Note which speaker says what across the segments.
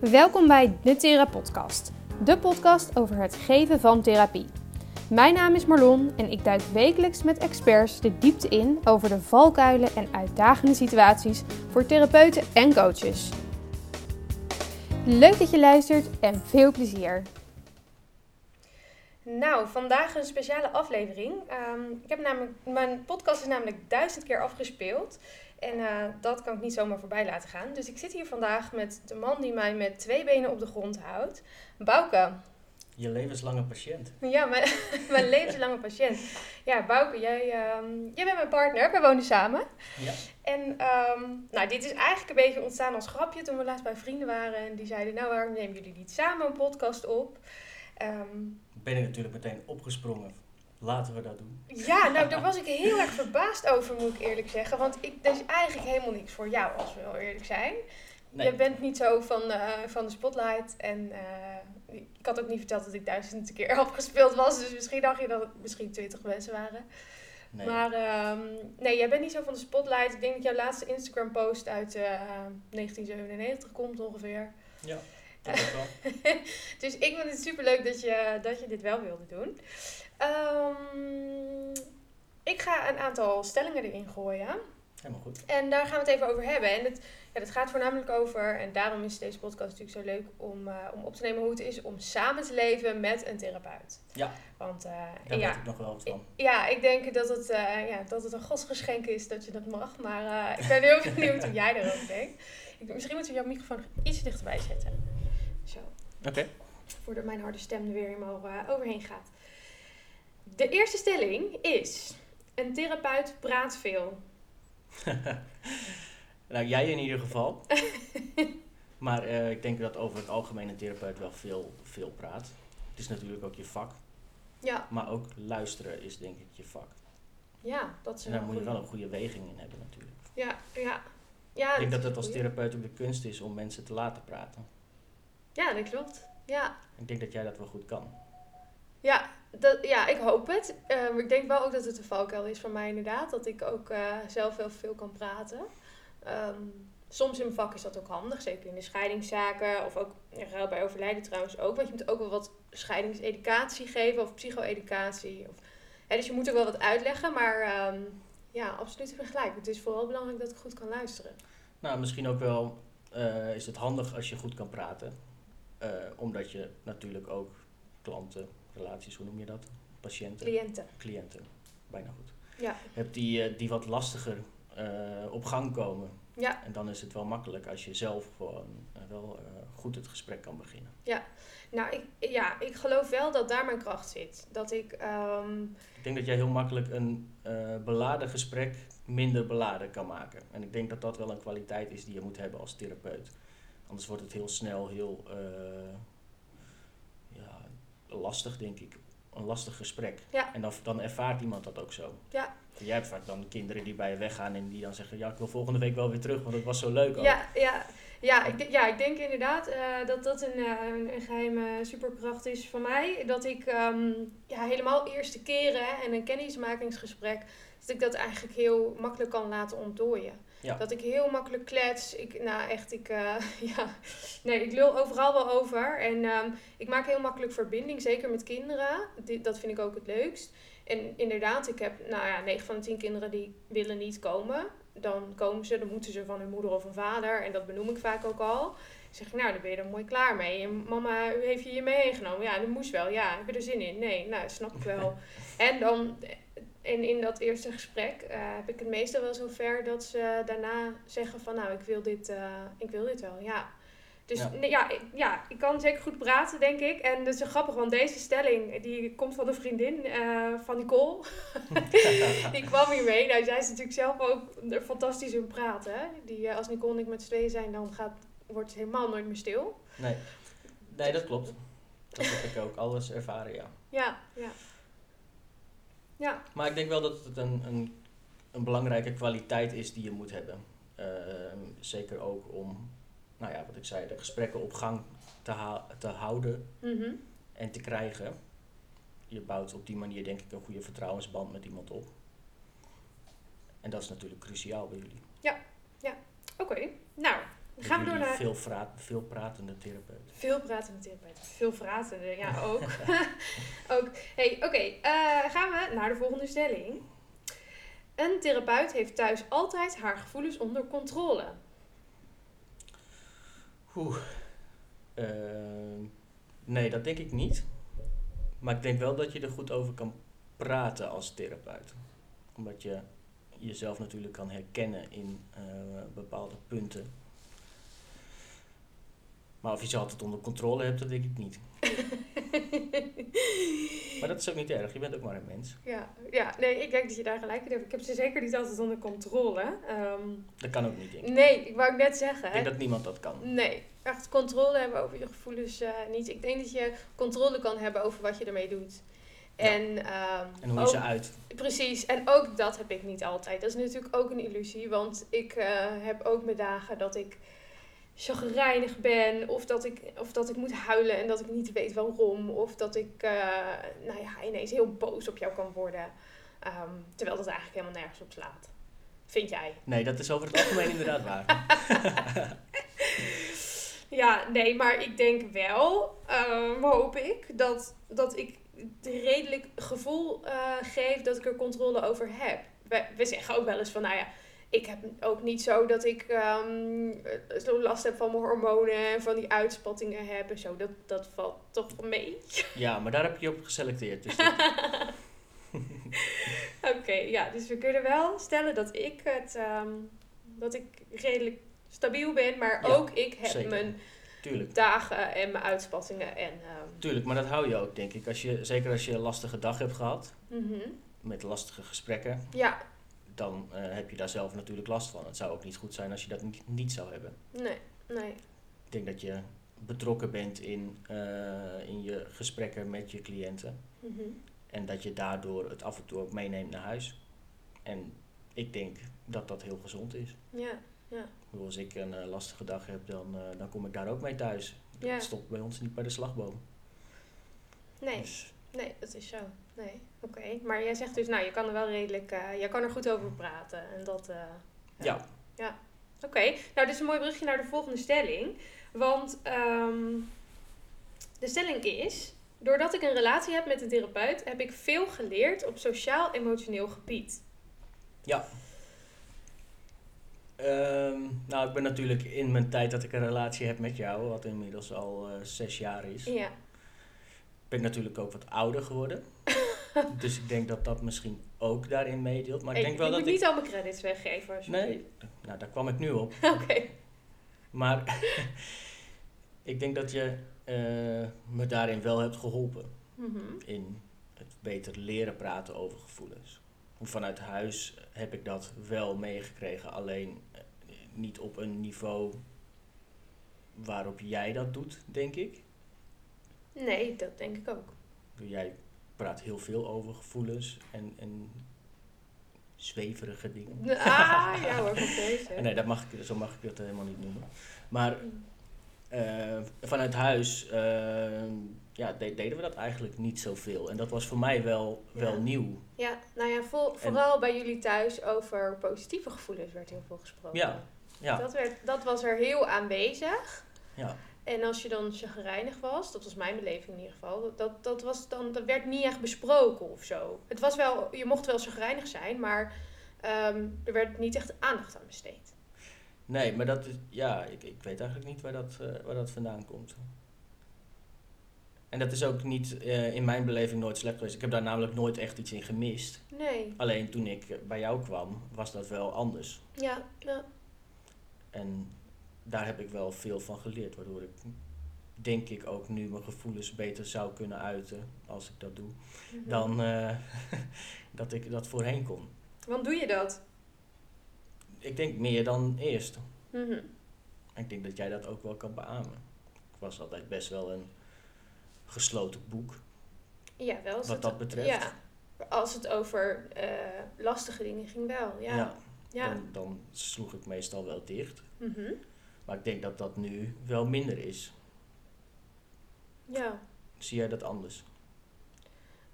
Speaker 1: Welkom bij de Thera Podcast, de podcast over het geven van therapie. Mijn naam is Marlon en ik duik wekelijks met experts de diepte in over de valkuilen en uitdagende situaties voor therapeuten en coaches. Leuk dat je luistert en veel plezier. Nou, vandaag een speciale aflevering. Ehm, ik heb namelijk, mijn podcast is namelijk duizend keer afgespeeld. En uh, dat kan ik niet zomaar voorbij laten gaan. Dus ik zit hier vandaag met de man die mij met twee benen op de grond houdt. Bouke.
Speaker 2: Je levenslange patiënt.
Speaker 1: Ja, mijn, mijn levenslange patiënt. Ja, Bouke, jij, um, jij bent mijn partner. We wonen samen.
Speaker 2: Ja.
Speaker 1: En um, nou, dit is eigenlijk een beetje ontstaan als grapje toen we laatst bij vrienden waren. En die zeiden, nou waarom nemen jullie niet samen een podcast op?
Speaker 2: Um, ben ik natuurlijk meteen opgesprongen. Laten we dat doen.
Speaker 1: Ja, nou daar was ik heel erg verbaasd over, moet ik eerlijk zeggen. Want ik, dat is eigenlijk helemaal niks voor jou, als we wel eerlijk zijn. Nee. Je bent niet zo van, uh, van de spotlight. En uh, ik had ook niet verteld dat ik duizend keer afgespeeld was. Dus misschien dacht je dat het misschien twintig mensen waren. Nee. Maar um, nee, jij bent niet zo van de spotlight. Ik denk dat jouw laatste Instagram post uit uh, 1997 komt ongeveer.
Speaker 2: Ja.
Speaker 1: dus ik vind het super leuk dat je, dat je dit wel wilde doen. Um, ik ga een aantal stellingen erin gooien.
Speaker 2: Helemaal goed.
Speaker 1: En daar gaan we het even over hebben. En het, ja, het gaat voornamelijk over, en daarom is deze podcast natuurlijk zo leuk om, uh, om op te nemen hoe het is om samen te leven met een therapeut.
Speaker 2: Ja.
Speaker 1: Want uh,
Speaker 2: daar
Speaker 1: ja,
Speaker 2: weet ik nog wel wat van.
Speaker 1: Ja, ik denk dat het, uh, ja, dat het een godsgeschenk is dat je dat mag. Maar ik ben heel benieuwd hoe jij erover denkt. Ik, misschien moeten we jouw microfoon nog iets dichterbij zetten. Zo.
Speaker 2: Oké. Okay.
Speaker 1: Voordat mijn harde stem er weer helemaal overheen gaat. De eerste stelling is: een therapeut praat veel.
Speaker 2: nou, jij in ieder geval. maar uh, ik denk dat over het algemeen een therapeut wel veel, veel praat. Het is natuurlijk ook je vak.
Speaker 1: Ja.
Speaker 2: Maar ook luisteren is denk ik je vak.
Speaker 1: Ja, dat is
Speaker 2: En daar moet je wel een goede weging in hebben natuurlijk.
Speaker 1: Ja, ja. ja
Speaker 2: ik denk dat het als therapeut ook de kunst is om mensen te laten praten.
Speaker 1: Ja, dat klopt. Ja.
Speaker 2: Ik denk dat jij dat wel goed kan.
Speaker 1: Ja, dat, ja, ik hoop het. Um, ik denk wel ook dat het een valkuil is van mij inderdaad. Dat ik ook uh, zelf heel veel kan praten. Um, soms in mijn vak is dat ook handig. Zeker in de scheidingszaken. Of ook bij overlijden trouwens ook. Want je moet ook wel wat scheidingseducatie geven. Of psycho-educatie. Of, hè, dus je moet er wel wat uitleggen. Maar um, ja, absoluut heb gelijk. Het is vooral belangrijk dat ik goed kan luisteren.
Speaker 2: Nou, misschien ook wel uh, is het handig als je goed kan praten. Uh, omdat je natuurlijk ook klanten relaties, hoe noem je dat? Patiënten.
Speaker 1: Cliënten.
Speaker 2: Cliënten, bijna goed.
Speaker 1: Ja.
Speaker 2: Hebt die, uh, die wat lastiger uh, op gang komen.
Speaker 1: Ja.
Speaker 2: En dan is het wel makkelijk als je zelf gewoon uh, wel goed het gesprek kan beginnen.
Speaker 1: Ja, nou ik, ja, ik geloof wel dat daar mijn kracht zit. Dat ik. Um...
Speaker 2: Ik denk dat jij heel makkelijk een beladen gesprek minder beladen kan maken. En ik denk dat dat wel een kwaliteit is die je moet hebben als therapeut. Anders wordt het heel snel heel lastig, denk ik. Een lastig gesprek.
Speaker 1: Ja.
Speaker 2: En dan, dan ervaart iemand dat ook zo.
Speaker 1: Ja.
Speaker 2: Jij hebt vaak dan kinderen die bij je weggaan en die dan zeggen: Ja, ik wil volgende week wel weer terug, want het was zo leuk. Ook.
Speaker 1: Ja, ja. Ja, ik, ja, ik denk inderdaad uh, dat dat een, uh, een geheime superkracht is van mij. Dat ik um, ja, helemaal eerste keren en een kennismakingsgesprek, dat ik dat eigenlijk heel makkelijk kan laten ontdooien.
Speaker 2: Ja.
Speaker 1: Dat ik heel makkelijk klets. Ik, nou echt, ik, uh, ja, nee, ik lul overal wel over. En um, ik maak heel makkelijk verbinding, zeker met kinderen. Dat vind ik ook het leukst. En inderdaad, ik heb, nou ja, 9 van de 10 kinderen die willen niet komen. Dan komen ze, dan moeten ze van hun moeder of een vader. En dat benoem ik vaak ook al. Dan zeg ik, nou, dan ben je er mooi klaar mee. En mama, u heeft je hier meegenomen. Ja, dat moest wel. Ja, heb je er zin in? Nee, nou, snap ik wel. en dan en in dat eerste gesprek uh, heb ik het meestal wel zover dat ze daarna zeggen van nou, ik wil dit, uh, ik wil dit wel, ja. Dus ja. Nee, ja, ik, ja, ik kan zeker goed praten, denk ik. En dat is grappig, want deze stelling die komt van een vriendin uh, van Nicole. die kwam hier mee. Nou, zij is natuurlijk zelf ook fantastisch in praten. Hè? Die, als Nicole en ik met z'n tweeën zijn, dan gaat, wordt het helemaal nooit meer stil.
Speaker 2: Nee, nee dat klopt. Dat heb ik ook alles ervaren, ja.
Speaker 1: Ja, ja. Ja.
Speaker 2: Maar ik denk wel dat het een, een, een belangrijke kwaliteit is die je moet hebben. Uh, zeker ook om, nou ja, wat ik zei, de gesprekken op gang te, te houden
Speaker 1: mm -hmm.
Speaker 2: en te krijgen. Je bouwt op die manier denk ik een goede vertrouwensband met iemand op. En dat is natuurlijk cruciaal bij jullie.
Speaker 1: Ja, ja. Oké. Okay. Nou, Gaan we door naar
Speaker 2: Veel, vraat, veel pratende therapeut.
Speaker 1: veel pratende therapeut. Veel pratende, ja ook. ook. Hey, oké. eh, gaan we naar de volgende stelling. Een therapeut heeft thuis altijd haar gevoelens onder controle.
Speaker 2: Oeh. Ehm, nee, dat denk ik niet. Maar ik denk wel dat je er goed over kan praten als therapeut. Omdat je jezelf natuurlijk kan herkennen in eh, bepaalde punten. Maar of je ze altijd onder controle hebt, dat denk ik niet. Maar dat is ook niet erg, je bent ook maar een mens.
Speaker 1: Ja, ja, nee, ik denk dat je daar gelijk in hebt. Ik heb ze zeker niet altijd onder controle. Ehm,
Speaker 2: Dat kan ook niet, denk ik.
Speaker 1: nee, ik wou net zeggen.
Speaker 2: Ik denk dat niemand dat kan.
Speaker 1: Nee, echt controle hebben over je gevoelens eh, niet. Ik denk dat je controle kan hebben over wat je ermee doet.
Speaker 2: Ja.
Speaker 1: En, ehm,
Speaker 2: En hoe je
Speaker 1: ook-
Speaker 2: ze uit.
Speaker 1: Precies, en ook dat heb ik niet altijd. Dat is natuurlijk ook een illusie, want ik eh, heb ook mijn dagen dat ik chagrijnig ben, of dat, ik, of dat ik moet huilen en dat ik niet weet waarom, of dat ik eh, nou ja, ineens heel boos op jou kan worden, Ehm, terwijl dat eigenlijk helemaal nergens op slaat. Vind jij?
Speaker 2: Nee, dat is over het algemeen inderdaad waar.
Speaker 1: Ja, nee, maar ik denk wel, ehm, hoop ik, dat, dat ik het redelijk gevoel eh, geef dat ik er controle over heb. We, we zeggen ook wel eens van, nou ja, ik heb ook niet zo dat ik ehm, eh, zo last heb van mijn hormonen en van die uitspattingen heb en zo. Dat, dat valt toch mee.
Speaker 2: Ja, maar daar heb je op geselecteerd. Dus dat-
Speaker 1: Oké, ja, dus we kunnen wel stellen dat ik het, ehm, dat ik redelijk stabiel ben, maar
Speaker 2: Ja,
Speaker 1: ook ik heb
Speaker 2: zeker.
Speaker 1: mijn
Speaker 2: tuurlijk.
Speaker 1: dagen en mijn uitspattingen en... ehm,
Speaker 2: Tuurlijk, maar dat hou je ook, denk ik. Als je, zeker als je een lastige dag hebt gehad,
Speaker 1: mhm.
Speaker 2: met lastige gesprekken,
Speaker 1: Ja,
Speaker 2: dan eh, heb je daar zelf natuurlijk last van. Het zou ook niet goed zijn als je dat niet, niet zou hebben.
Speaker 1: nee, nee.
Speaker 2: Ik denk dat je betrokken bent in, eh, in je gesprekken met je cliënten.
Speaker 1: Mhm.
Speaker 2: En dat je daardoor het af en toe ook meeneemt naar huis. En ik denk dat dat heel gezond is.
Speaker 1: Ja,
Speaker 2: bedoel, Als ik een eh, lastige dag heb, dan, dan kom ik daar ook mee thuis.
Speaker 1: Ja.
Speaker 2: Dat stopt bij ons niet bij de slagboom.
Speaker 1: nee,
Speaker 2: Dus,
Speaker 1: nee, dat is zo. Nee, oké. Maar jij zegt dus, nou, je kan er wel redelijk, eh je kan er goed over praten. En dat, eh,
Speaker 2: ja,
Speaker 1: Oké, nou, dit is een mooi brugje naar de volgende stelling. Want ehm, de stelling is, doordat ik een relatie heb met een therapeut, heb ik veel geleerd op sociaal-emotioneel gebied.
Speaker 2: Ehm, nou, ik ben natuurlijk in mijn tijd dat ik een relatie heb met jou, wat inmiddels al eh, zes jaar is,
Speaker 1: Ja,
Speaker 2: ben ik natuurlijk ook wat ouder geworden. dus ik denk dat dat misschien ook daarin meedeelt. Maar ik denk wel dat
Speaker 1: moet
Speaker 2: ik...
Speaker 1: niet al mijn credits weggeven.
Speaker 2: Nee, nou daar kwam ik nu op.
Speaker 1: Oké.
Speaker 2: Maar ik denk dat je eh, me daarin wel hebt geholpen.
Speaker 1: Mhm.
Speaker 2: In het beter leren praten over gevoelens. Vanuit huis heb ik dat wel meegekregen, alleen eh, niet op een niveau waarop jij dat doet, denk ik.
Speaker 1: Nee, dat denk ik ook.
Speaker 2: Jij praat heel veel over gevoelens en, en zweverige dingen.
Speaker 1: Ah, ja hoor, deze.
Speaker 2: Nee, dat mag ik, zo mag ik dat helemaal niet noemen. Maar eh, vanuit huis eh, ja, de- deden we dat eigenlijk niet zoveel. En dat was voor mij wel, wel nieuw.
Speaker 1: Ja, nou ja, vol- vooral bij jullie thuis over positieve gevoelens werd heel veel gesproken.
Speaker 2: Ja, ja,
Speaker 1: Dat, werd, dat was er heel aanwezig.
Speaker 2: ja.
Speaker 1: En als je dan chagrijnig was, dat was mijn beleving in ieder geval, dat- dat, was dan, dat werd niet echt besproken of zo. Het was wel, je mocht wel chagrijnig zijn, maar ehm, er werd niet echt aandacht aan besteed.
Speaker 2: Nee, maar dat is, ja, ik, ik weet eigenlijk niet waar dat, eh, waar dat vandaan komt. En dat is ook niet eh, in mijn beleving nooit slecht geweest. Ik heb daar namelijk nooit echt iets in gemist.
Speaker 1: Nee,
Speaker 2: Alleen toen ik bij jou kwam, was dat wel anders.
Speaker 1: ja, ja.
Speaker 2: En daar heb ik wel veel van geleerd, waardoor ik denk ik ook nu mijn gevoelens beter zou kunnen uiten als ik dat doe,
Speaker 1: Mhm.
Speaker 2: dan eh, dat ik dat voorheen kon.
Speaker 1: Want doe je dat?
Speaker 2: Ik denk meer dan eerst. En ik denk dat jij dat ook wel kan beamen. Ik was altijd best wel een gesloten boek,
Speaker 1: Ja, wel.
Speaker 2: wat
Speaker 1: het-
Speaker 2: dat betreft.
Speaker 1: Ja, als het over eh, lastige dingen ging wel, ja. ja.
Speaker 2: Dan, dan sloeg ik meestal wel dicht.
Speaker 1: Mhm.
Speaker 2: Maar ik denk dat dat nu wel minder is.
Speaker 1: ja.
Speaker 2: Zie jij dat anders?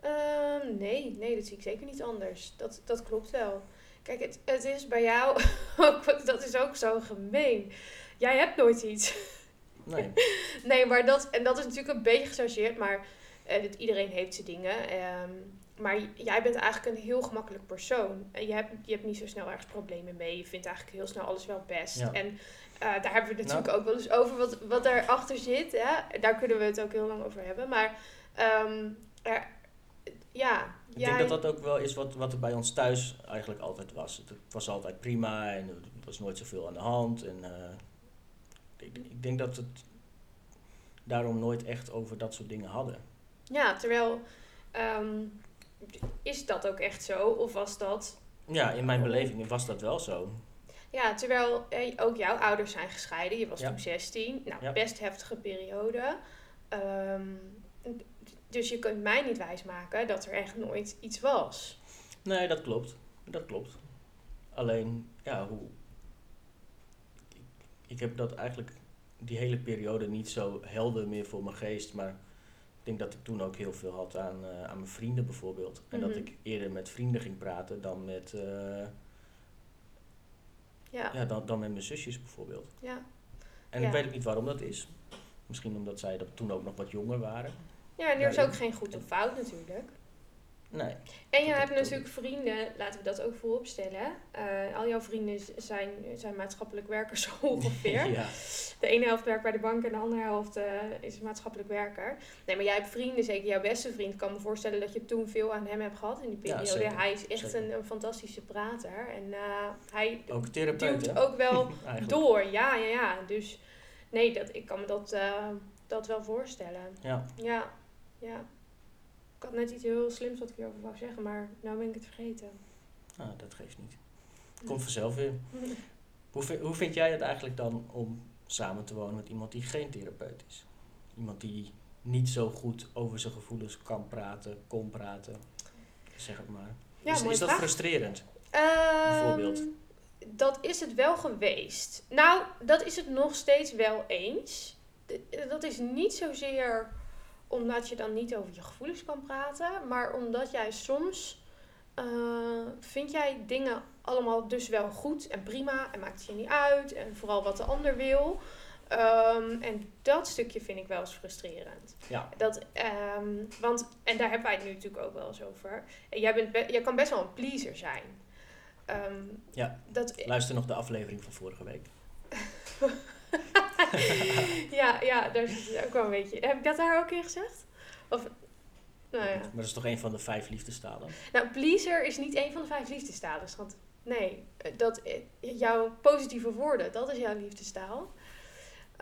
Speaker 1: Ehm, nee, nee, dat zie ik zeker niet anders. Dat, dat klopt wel. Kijk, het, het is bij jou ook, dat is ook zo gemeen. jij hebt nooit iets.
Speaker 2: Nee.
Speaker 1: nee, maar dat, en dat is natuurlijk een beetje gechargeerd, maar dat iedereen heeft zijn dingen. Ehm, maar jij bent eigenlijk een heel gemakkelijk persoon. En je hebt, je hebt niet zo snel ergens problemen mee. Je vindt eigenlijk heel snel alles wel best. En uh, daar hebben we het natuurlijk nou. ook wel eens over wat, wat daarachter zit. Hè? Daar kunnen we het ook heel lang over hebben. Maar um, er, ja.
Speaker 2: Ik denk dat dat ook wel is wat, wat er bij ons thuis eigenlijk altijd was. Het was altijd prima en er was nooit zoveel aan de hand. En uh, ik, ik denk dat het daarom nooit echt over dat soort dingen hadden.
Speaker 1: Ja, terwijl um, is dat ook echt zo? Of was dat.
Speaker 2: Ja, in mijn beleving was dat wel zo.
Speaker 1: Ja, terwijl eh, ook jouw ouders zijn gescheiden. Je was toen 16. Nou, best heftige periode. Um, dus je kunt mij niet wijsmaken dat er echt nooit iets was.
Speaker 2: Nee, dat klopt. Dat klopt. Alleen, ja, hoe. Ik, ik heb dat eigenlijk die hele periode niet zo helder meer voor mijn geest. Maar ik denk dat ik toen ook heel veel had aan, uh, aan mijn vrienden bijvoorbeeld. En dat mhm. ik eerder met vrienden ging praten dan met, uh, ja. Ja, dan, dan met mijn zusjes bijvoorbeeld.
Speaker 1: Ja.
Speaker 2: En ik weet ook niet waarom dat is. Misschien omdat zij dat toen ook nog wat jonger waren.
Speaker 1: Ja, en er is ook geen goed of fout natuurlijk.
Speaker 2: Nee.
Speaker 1: En je hebt natuurlijk vrienden, laten we dat ook voorop stellen. Uh, al jouw vrienden zijn, zijn maatschappelijk werkers ongeveer. ja. De ene helft werkt bij de bank en de andere helft uh, is maatschappelijk werker. Nee, maar jij hebt vrienden, zeker jouw beste vriend. Ik kan me voorstellen dat je toen veel aan hem hebt gehad in die periode. Ja, hij is echt een, een, fantastische prater. En uh, hij
Speaker 2: ook therapeut,
Speaker 1: duwt ook wel door. Ja, ja, ja. Dus nee, dat, ik kan me dat, dat wel voorstellen.
Speaker 2: Ja.
Speaker 1: Ja, ja. Ik had net iets heel slims wat ik hierover wou zeggen, maar nou ben ik het vergeten.
Speaker 2: Ah, dat geeft niet. Komt vanzelf weer. hoe, hoe vind jij het eigenlijk dan om samen te wonen met iemand die geen therapeut is? Iemand die niet zo goed over zijn gevoelens kan praten, kon praten. Zeg het maar. Ja, is, is dat frustrerend?
Speaker 1: Ehm, bijvoorbeeld. Dat is het wel geweest. Nou, dat is het nog steeds wel eens. Dat is niet zozeer omdat je dan niet over je gevoelens kan praten, maar omdat jij soms uh, vind jij dingen allemaal dus wel goed en prima en maakt het je niet uit en vooral wat de ander wil. Um, en dat stukje vind ik wel eens frustrerend.
Speaker 2: Ja.
Speaker 1: Dat, um, want, en daar hebben wij het nu natuurlijk ook wel eens over. En jij, bent jij kan best wel een pleaser zijn. Um,
Speaker 2: ja, dat, luister nog de aflevering van vorige week.
Speaker 1: ja, ja, daar zit ook wel een beetje. Heb ik dat daar ook in gezegd? Of,
Speaker 2: nou ja. Maar dat is toch een van de vijf liefdestalen?
Speaker 1: Nou, pleaser is niet een van de vijf liefdestalen. Want nee, dat, eh, jouw positieve woorden, dat is jouw liefdestaal.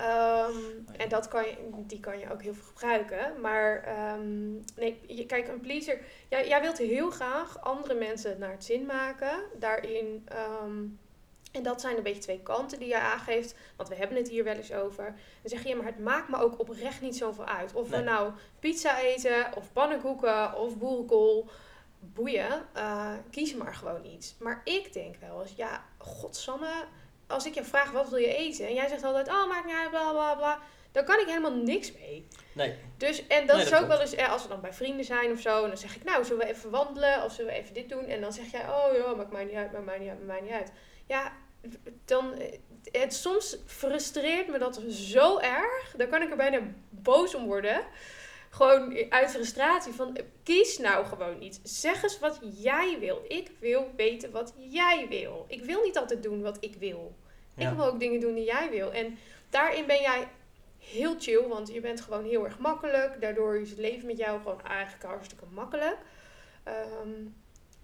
Speaker 1: Um, En dat kan je, die kan je ook heel veel gebruiken. Maar um, nee, je, kijk, een pleaser. Jij, jij wilt heel graag andere mensen naar het zin maken. Daarin um, en dat zijn een beetje twee kanten die je aangeeft. Want we hebben het hier wel eens over. Dan zeg je, ja, maar het maakt me ook oprecht niet zoveel uit. Of we nou pizza eten, of pannenkoeken, of boerenkool. Boeien, uh, kies maar gewoon iets. Maar ik denk wel eens, ja, godsamme. Als ik je vraag, wat wil je eten? En jij zegt altijd, oh, maakt niet uit, bla, bla, bla. Dan kan ik helemaal niks mee.
Speaker 2: Nee.
Speaker 1: Dus, en dat is ook wel eens, als we dan bij vrienden zijn of zo. En dan zeg ik, nou, zullen we even wandelen? Of zullen we even dit doen? En dan zeg jij, oh ja, maakt mij niet uit, maakt mij niet uit, maakt mij niet uit ja, dan, het, soms frustreert me dat zo erg. Dan kan ik er bijna boos om worden. Gewoon uit frustratie van kies nou gewoon iets. Zeg eens wat jij wil. Ik wil weten wat jij wil. Ik wil niet altijd doen wat ik wil. Ik wil ook dingen doen die jij wil. En daarin ben jij heel chill, want je bent gewoon heel erg makkelijk. Daardoor is het leven met jou gewoon eigenlijk hartstikke makkelijk. Ehm,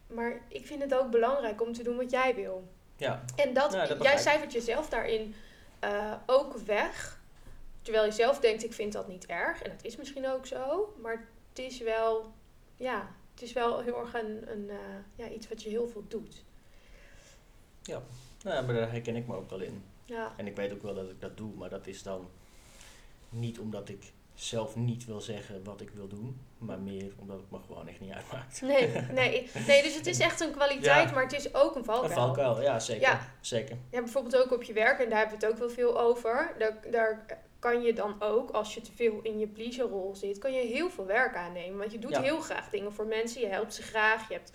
Speaker 1: maar ik vind het ook belangrijk om te doen wat jij wil.
Speaker 2: Ja.
Speaker 1: En dat, jij cijfert jezelf daarin uh, ook weg. Terwijl je zelf denkt, ik vind dat niet erg. En dat is misschien ook zo. Maar het is wel, ja, het is wel heel erg een, een uh, ja, iets wat je heel veel doet.
Speaker 2: Ja, nou, maar daar herken ik me ook wel in.
Speaker 1: Ja.
Speaker 2: En ik weet ook wel dat ik dat doe, maar dat is dan niet omdat ik zelf niet wil zeggen wat ik wil doen, maar meer omdat het me gewoon echt niet uitmaakt.
Speaker 1: Nee, nee, nee dus het is echt een kwaliteit, maar het is ook een valkuil.
Speaker 2: Een valkuil, ja, zeker. Ja. zeker.
Speaker 1: Ja, bijvoorbeeld ook op je werk, en daar hebben we het ook wel veel over. Daar, daar kan je dan ook, als je te veel in je pleaserrol zit, kan je heel veel werk aannemen. Want je doet heel graag dingen voor mensen, je helpt ze graag, je hebt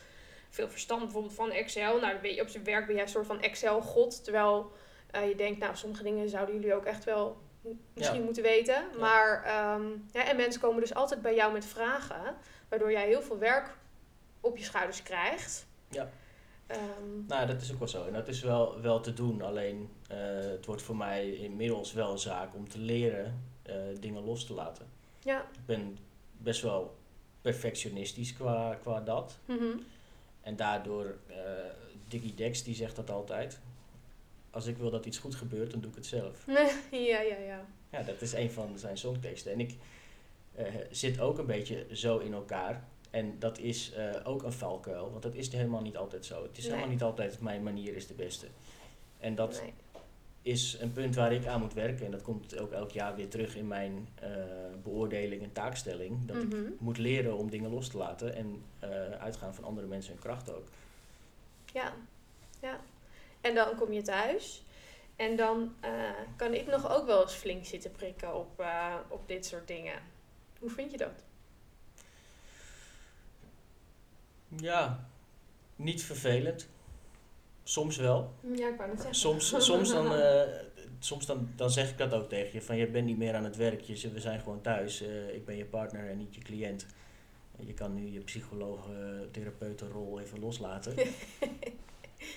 Speaker 1: veel verstand bijvoorbeeld van Excel. Nou, dan ben je op zijn werk ben jij een soort van Excel-god, terwijl eh, je denkt, nou, sommige dingen zouden jullie ook echt wel misschien
Speaker 2: Ja.
Speaker 1: moeten weten.
Speaker 2: Ja.
Speaker 1: Maar, ehm, ja, en mensen komen dus altijd bij jou met vragen, waardoor jij heel veel werk op je schouders krijgt.
Speaker 2: Ja.
Speaker 1: Ehm,
Speaker 2: Nou, dat is ook wel zo. En dat is wel, wel te doen. Alleen eh, het wordt voor mij inmiddels wel een zaak om te leren eh, dingen los te laten.
Speaker 1: ja.
Speaker 2: Ik ben best wel perfectionistisch qua, qua dat.
Speaker 1: Mhm.
Speaker 2: En daardoor, eh Diggy Dex die zegt dat altijd. Als ik wil dat iets goed gebeurt, dan doe ik het zelf.
Speaker 1: ja, ja, ja.
Speaker 2: Ja, dat is een van zijn songteksten. En ik eh, zit ook een beetje zo in elkaar. En dat is eh, ook een valkuil, want dat is helemaal niet altijd zo. Het is
Speaker 1: Nee.
Speaker 2: helemaal niet altijd mijn manier is de beste. En dat
Speaker 1: Nee.
Speaker 2: is een punt waar ik aan moet werken. En dat komt ook elk jaar weer terug in mijn eh, beoordeling en taakstelling. Dat ik
Speaker 1: Mhm.
Speaker 2: moet leren om dingen los te laten en uitgaan van andere mensen hun kracht ook.
Speaker 1: Ja, ja. En dan kom je thuis. En dan eh, kan ik nog ook wel eens flink zitten prikken op, eh, op dit soort dingen. Hoe vind je dat?
Speaker 2: Ja, niet vervelend. Soms wel.
Speaker 1: Ja, ik wou het zeggen.
Speaker 2: Soms, soms, dan, eh, soms dan, dan zeg ik dat ook tegen je. Van je bent niet meer aan het werk. Je, we zijn gewoon thuis. Ik ben je partner en niet je cliënt. Je kan nu je psycholoog, eh, therapeutenrol even loslaten.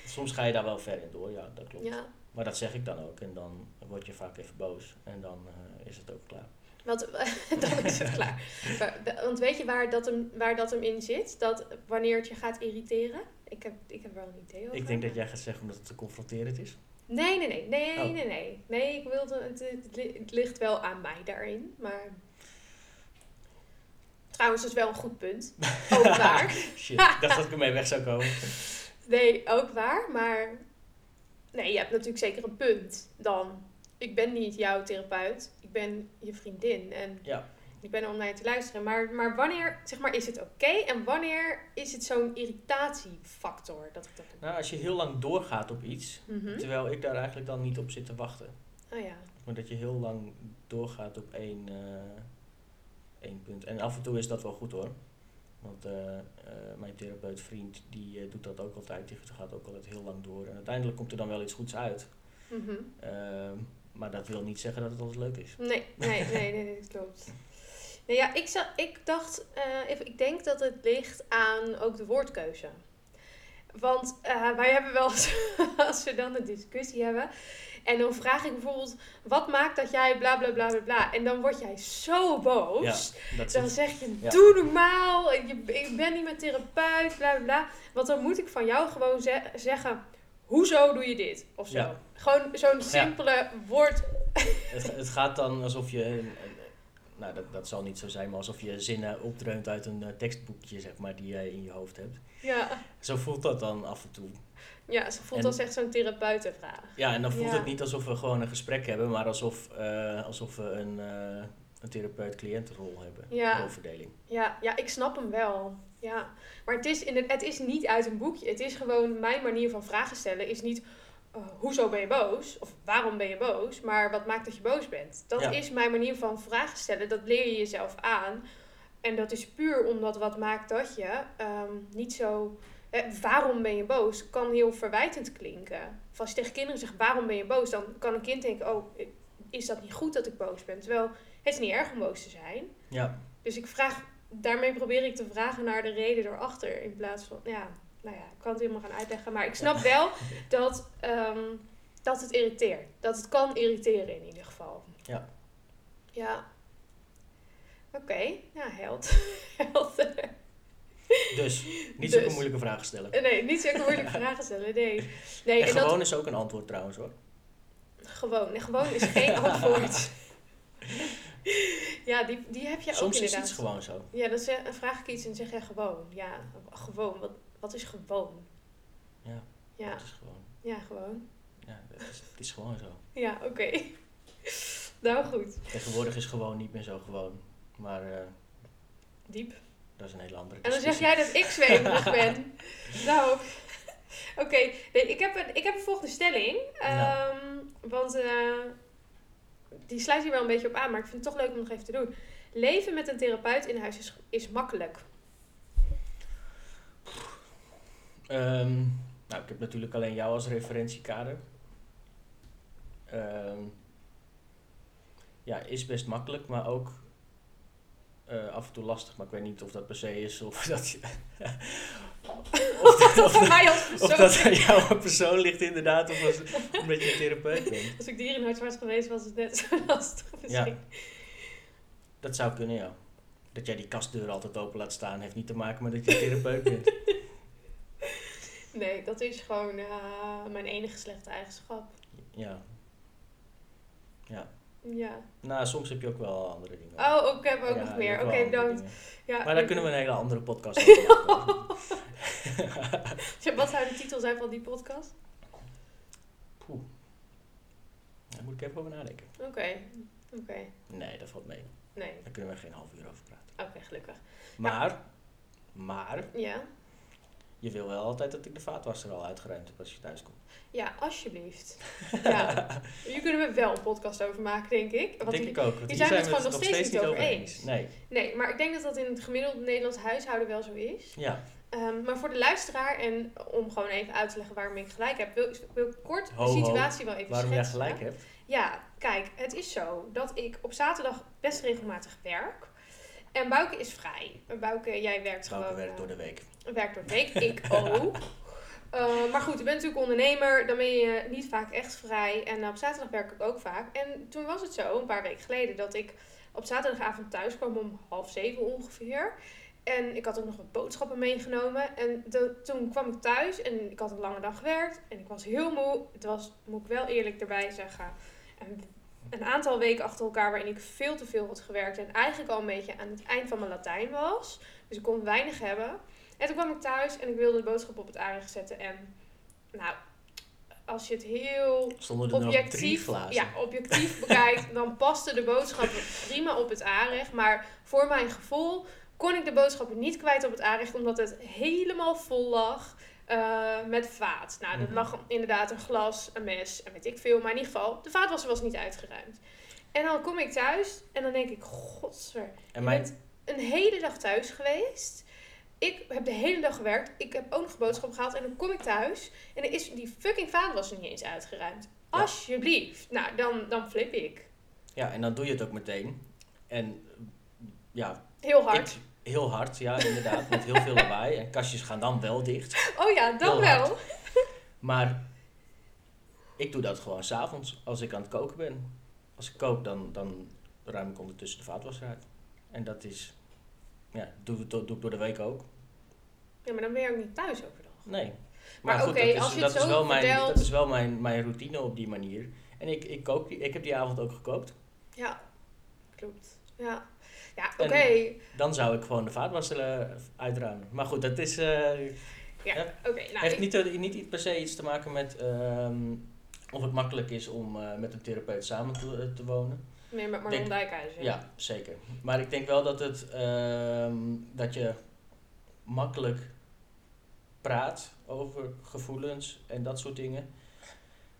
Speaker 2: soms ga je daar wel ver in door, ja, dat klopt.
Speaker 1: Ja,
Speaker 2: Maar dat zeg ik dan ook. En dan word je vaak even boos. En dan eh, is het ook klaar.
Speaker 1: want dan is het klaar. Maar, want weet je waar dat, hem, waar dat hem in zit? Dat wanneer het je gaat irriteren? Ik heb, ik heb wel een idee over.
Speaker 2: Ik denk dat jij gaat zeggen omdat het te confronterend is.
Speaker 1: Nee, nee, nee. Nee,
Speaker 2: Oh.
Speaker 1: nee, nee. Nee, ik wilde, het, het ligt wel aan mij daarin. Maar... Trouwens, dat is wel een goed punt. Ook waar.
Speaker 2: Shit, ik dacht dat ik ermee weg zou komen.
Speaker 1: Nee, ook waar. Maar nee, je hebt natuurlijk zeker een punt dan. Ik ben niet jouw therapeut. Ik ben je vriendin. En
Speaker 2: Ja.
Speaker 1: ik ben er om naar je te luisteren. Maar, maar wanneer zeg maar, is het oké? en wanneer is het zo'n irritatiefactor dat ik dat?
Speaker 2: Nou, als je heel lang doorgaat op iets,
Speaker 1: Mhm.
Speaker 2: terwijl ik daar eigenlijk dan niet op zit te wachten.
Speaker 1: Oh ja.
Speaker 2: Maar dat je heel lang doorgaat op één, eh, één punt. En af en toe is dat wel goed hoor. Want eh, eh, mijn therapeut vriend, die eh, doet dat ook altijd. Die gaat ook altijd heel lang door. En uiteindelijk komt er dan wel iets goeds uit.
Speaker 1: Mhm.
Speaker 2: Ehm, maar dat wil niet zeggen dat het altijd leuk is.
Speaker 1: Nee, nee, nee, nee, nee, dat klopt. Nee, ja, ik, zag, ik dacht, even, ik denk dat het ligt aan ook de woordkeuze. Want wij hebben wel als we dan een discussie hebben, en dan vraag ik bijvoorbeeld, wat maakt dat jij bla bla bla bla bla, en dan word jij zo boos.
Speaker 2: Dat
Speaker 1: Dan zeg je,
Speaker 2: Ja.
Speaker 1: doe normaal, je, ik ben niet mijn therapeut, bla bla bla. Want dan moet ik van jou gewoon ze- zeggen, hoezo doe je dit? Of zo.
Speaker 2: Ja.
Speaker 1: Gewoon zo'n simpele woord.
Speaker 2: het, het gaat dan alsof je. nou, dat, dat zal niet zo zijn, maar alsof je zinnen opdreunt uit een eh, tekstboekje, zeg maar, die jij in je hoofd hebt.
Speaker 1: Ja.
Speaker 2: Zo voelt dat dan af en toe.
Speaker 1: Ja, ze voelt
Speaker 2: En-
Speaker 1: als echt zo'n therapeutenvraag.
Speaker 2: Ja, en dan voelt
Speaker 1: Ja.
Speaker 2: het niet alsof we gewoon een gesprek hebben, maar alsof, eh, alsof we een, eh, een therapeut-cliëntenrol hebben.
Speaker 1: Ja.
Speaker 2: Rolverdeling.
Speaker 1: Ja, ja, ik snap hem wel. Ja. Maar het is, in het, het is niet uit een boekje. Het is gewoon mijn manier van vragen stellen. Is niet, eh, hoezo ben je boos? Of waarom ben je boos? Maar wat maakt dat je boos bent? Dat
Speaker 2: Ja.
Speaker 1: is mijn manier van vragen stellen. Dat leer je jezelf aan. En dat is puur omdat wat maakt dat je ehm, niet zo... eh, waarom ben je boos? Kan heel verwijtend klinken. Of als je tegen kinderen zegt, waarom ben je boos? Dan kan een kind denken, oh, is dat niet goed dat ik boos ben? Terwijl het is niet erg om boos te zijn.
Speaker 2: Ja,
Speaker 1: Dus ik vraag, daarmee probeer ik te vragen naar de reden erachter. In plaats van, ja, nou ja, ik kan het helemaal gaan uitleggen. Maar ik snap wel dat, ehm, dat het irriteert. Dat het kan irriteren in ieder geval.
Speaker 2: Ja.
Speaker 1: Ja. Oké, ja, held. Helder.
Speaker 2: Dus niet
Speaker 1: Dus.
Speaker 2: zulke moeilijke vragen stellen.
Speaker 1: Nee, niet zulke moeilijke vragen stellen, nee. nee
Speaker 2: En
Speaker 1: en dat-
Speaker 2: gewoon is ook een antwoord trouwens hoor.
Speaker 1: gewoon. Nee, gewoon is geen antwoord. ja, die, die heb je ook
Speaker 2: Soms is
Speaker 1: inderdaad.
Speaker 2: iets gewoon zo.
Speaker 1: Ja, dan, zeg, dan vraag ik iets en zeg je gewoon. Ja, gewoon. Wat, wat is gewoon?
Speaker 2: Ja,
Speaker 1: Ja,
Speaker 2: het is gewoon.
Speaker 1: ja gewoon.
Speaker 2: Ja, het is, het is gewoon zo.
Speaker 1: Ja, oké. nou goed.
Speaker 2: Tegenwoordig is gewoon niet meer zo gewoon. Maar eh,
Speaker 1: Diep.
Speaker 2: Dat is een hele andere
Speaker 1: En dan zeg jij dat ik zweverig ben. nou, oké. Nee, ik, heb een, ik heb een volgende stelling.
Speaker 2: Nou.
Speaker 1: Ehm, Want eh, die sluit hier wel een beetje op aan, maar ik vind het toch leuk om nog even te doen. Leven met een therapeut in huis is, is makkelijk.
Speaker 2: Ehm, nou, ik heb natuurlijk alleen jou als referentiekader. ehm, ja, is best makkelijk, maar ook eh, af en toe lastig. Maar ik weet niet of dat per se is of dat je...
Speaker 1: Of dat dat aan mij als
Speaker 2: Of
Speaker 1: persoon
Speaker 2: dat aan jou persoon ligt inderdaad, of als, omdat je een therapeut bent.
Speaker 1: Als ik dierenarts was geweest, was het net zo lastig misschien.
Speaker 2: Dat zou kunnen, ja. Dat jij die kastdeur altijd open laat staan, heeft niet te maken met dat je een therapeut bent.
Speaker 1: Nee, dat is gewoon eh, mijn enige slechte eigenschap.
Speaker 2: Ja. Ja.
Speaker 1: Ja.
Speaker 2: Nou, soms heb je ook wel andere dingen.
Speaker 1: Oh, ik heb ook
Speaker 2: Ja,
Speaker 1: nog meer. Oké,
Speaker 2: andere
Speaker 1: bedankt. Ja,
Speaker 2: Maar daar kunnen we een hele andere podcast over.
Speaker 1: Wat zou de titel zijn van die podcast?
Speaker 2: Poeh. Daar moet ik even over nadenken.
Speaker 1: Oké. Oké.
Speaker 2: Nee, dat valt mee.
Speaker 1: Nee.
Speaker 2: Daar kunnen we geen half uur over praten.
Speaker 1: Oké, gelukkig.
Speaker 2: Maar, maar,
Speaker 1: Ja.
Speaker 2: Je wil wel altijd dat ik de vaatwasser al uitgeruimd heb als je thuis komt.
Speaker 1: Ja, alsjeblieft. Ja. Hier kunnen we wel een podcast over maken, denk ik. Want
Speaker 2: Denk ik ook. Want
Speaker 1: die zijn het gewoon nog steeds niet over eens.
Speaker 2: Nee,
Speaker 1: Nee, maar ik denk dat dat in het gemiddelde Nederlands huishouden wel zo is.
Speaker 2: ja.
Speaker 1: Ehm, maar voor de luisteraar, en om gewoon even uit te leggen waarom ik gelijk heb, wil, wil ik kort
Speaker 2: Ho,
Speaker 1: de
Speaker 2: ho.
Speaker 1: situatie wel even
Speaker 2: Waarom jij
Speaker 1: schetsen.
Speaker 2: gelijk hebt.
Speaker 1: Ja, kijk, het is zo dat ik op zaterdag best regelmatig werk. En Bouke is vrij. Bouke, jij werkt
Speaker 2: Bouke
Speaker 1: gewoon...
Speaker 2: werkt
Speaker 1: eh,
Speaker 2: door de week.
Speaker 1: werkt door de week. Ik ook. Eh, maar goed, je bent natuurlijk ondernemer. Dan ben je niet vaak echt vrij. En op zaterdag werk ik ook vaak. En toen was het zo, een paar weken geleden, dat ik op zaterdagavond thuis kwam om half zeven ongeveer. En ik had ook nog wat boodschappen meegenomen. En de- toen kwam ik thuis en ik had een lange dag gewerkt. En ik was heel moe. Het was, moet ik wel eerlijk erbij zeggen, een, een aantal weken achter elkaar waarin ik veel te veel had gewerkt. En eigenlijk al een beetje aan het eind van mijn Latijn was. Dus ik kon weinig hebben. En toen kwam ik thuis en ik wilde de boodschap op het aardig zetten. En nou, als je het heel objectief, ja, objectief bekijkt, dan paste de boodschappen prima op het aanrecht. Maar voor mijn gevoel kon ik de boodschappen niet kwijt op het aanrecht, omdat het helemaal vol lag eh, met vaat. Nou, er
Speaker 2: Mhm.
Speaker 1: lag inderdaad een glas, een mes en weet ik veel. Maar in ieder geval, de vaatwasser was niet uitgeruimd. En dan kom ik thuis en dan denk ik, godsver,
Speaker 2: En
Speaker 1: je
Speaker 2: mijn,
Speaker 1: bent een hele dag thuis geweest. Ik heb de hele dag gewerkt. Ik heb ook nog boodschappen gehaald. En dan kom ik thuis. En dan is die fucking vaatwasser niet eens uitgeruimd.
Speaker 2: Ja.
Speaker 1: Alsjeblieft. Nou, dan, dan flip ik.
Speaker 2: ja, en dan doe je het ook meteen. En ja,
Speaker 1: Heel hard.
Speaker 2: Ik, heel hard, ja, inderdaad. met heel veel lawaai. En kastjes gaan dan wel dicht.
Speaker 1: Oh ja, dan wel.
Speaker 2: Maar ik doe dat gewoon s'avonds als ik aan het koken ben. Als ik kook, dan, dan ruim ik ondertussen de vaatwasser uit. En dat is, ja, doe, doe ik door de week ook.
Speaker 1: Ja, maar dan ben je ook niet thuis overdag.
Speaker 2: Nee.
Speaker 1: Maar oké,
Speaker 2: dat, is,
Speaker 1: als je
Speaker 2: dat,
Speaker 1: het
Speaker 2: is
Speaker 1: zo
Speaker 2: wel mijn, dat is wel mijn, mijn routine op die manier. En ik, ik, kook die, ik heb die avond ook gekookt.
Speaker 1: Ja, klopt. Ja, ja oké.
Speaker 2: Dan zou ik gewoon de vaatwasser eh, uitruimen. Maar goed, dat is, eh,
Speaker 1: Ja,
Speaker 2: ja.
Speaker 1: oké. nou,
Speaker 2: heeft
Speaker 1: ik-
Speaker 2: niet, eh, niet per se iets te maken met ehm, of het makkelijk is om eh, met een therapeut samen te, eh, te wonen.
Speaker 1: meer met Marlon Dijkhuizen.
Speaker 2: Ja, zeker. Maar ik denk wel dat, het, ehm, dat je makkelijk praat over gevoelens en dat soort dingen.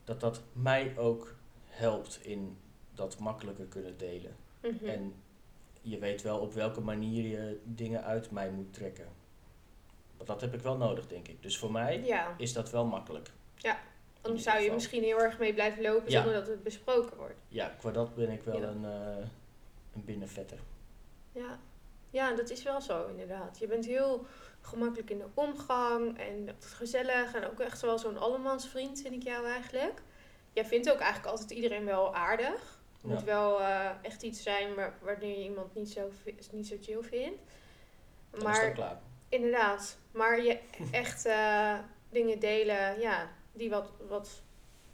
Speaker 2: Dat dat mij ook helpt in dat makkelijker kunnen delen.
Speaker 1: Mhm.
Speaker 2: En je weet wel op welke manier je dingen uit mij moet trekken. Want dat heb ik wel nodig, denk ik. Dus voor mij
Speaker 1: ja,
Speaker 2: is dat wel makkelijk.
Speaker 1: anders
Speaker 2: ieder
Speaker 1: zou je
Speaker 2: geval.
Speaker 1: misschien heel erg mee blijven lopen
Speaker 2: Ja.
Speaker 1: zonder dat het besproken wordt.
Speaker 2: Ja, qua dat ben ik wel
Speaker 1: Ja.
Speaker 2: een, eh, een binnenvetter.
Speaker 1: Ja. ja, dat is wel zo inderdaad. Je bent heel gemakkelijk in de omgang en gezellig en ook echt wel zo'n allemansvriend vind ik jou eigenlijk. Jij vindt ook eigenlijk altijd iedereen wel aardig. Het moet wel eh, echt iets zijn waar, waardoor je iemand niet zo, niet zo chill vindt.
Speaker 2: Is
Speaker 1: Maar
Speaker 2: klaar.
Speaker 1: inderdaad, maar je echt eh, dingen delen ja, die wat, wat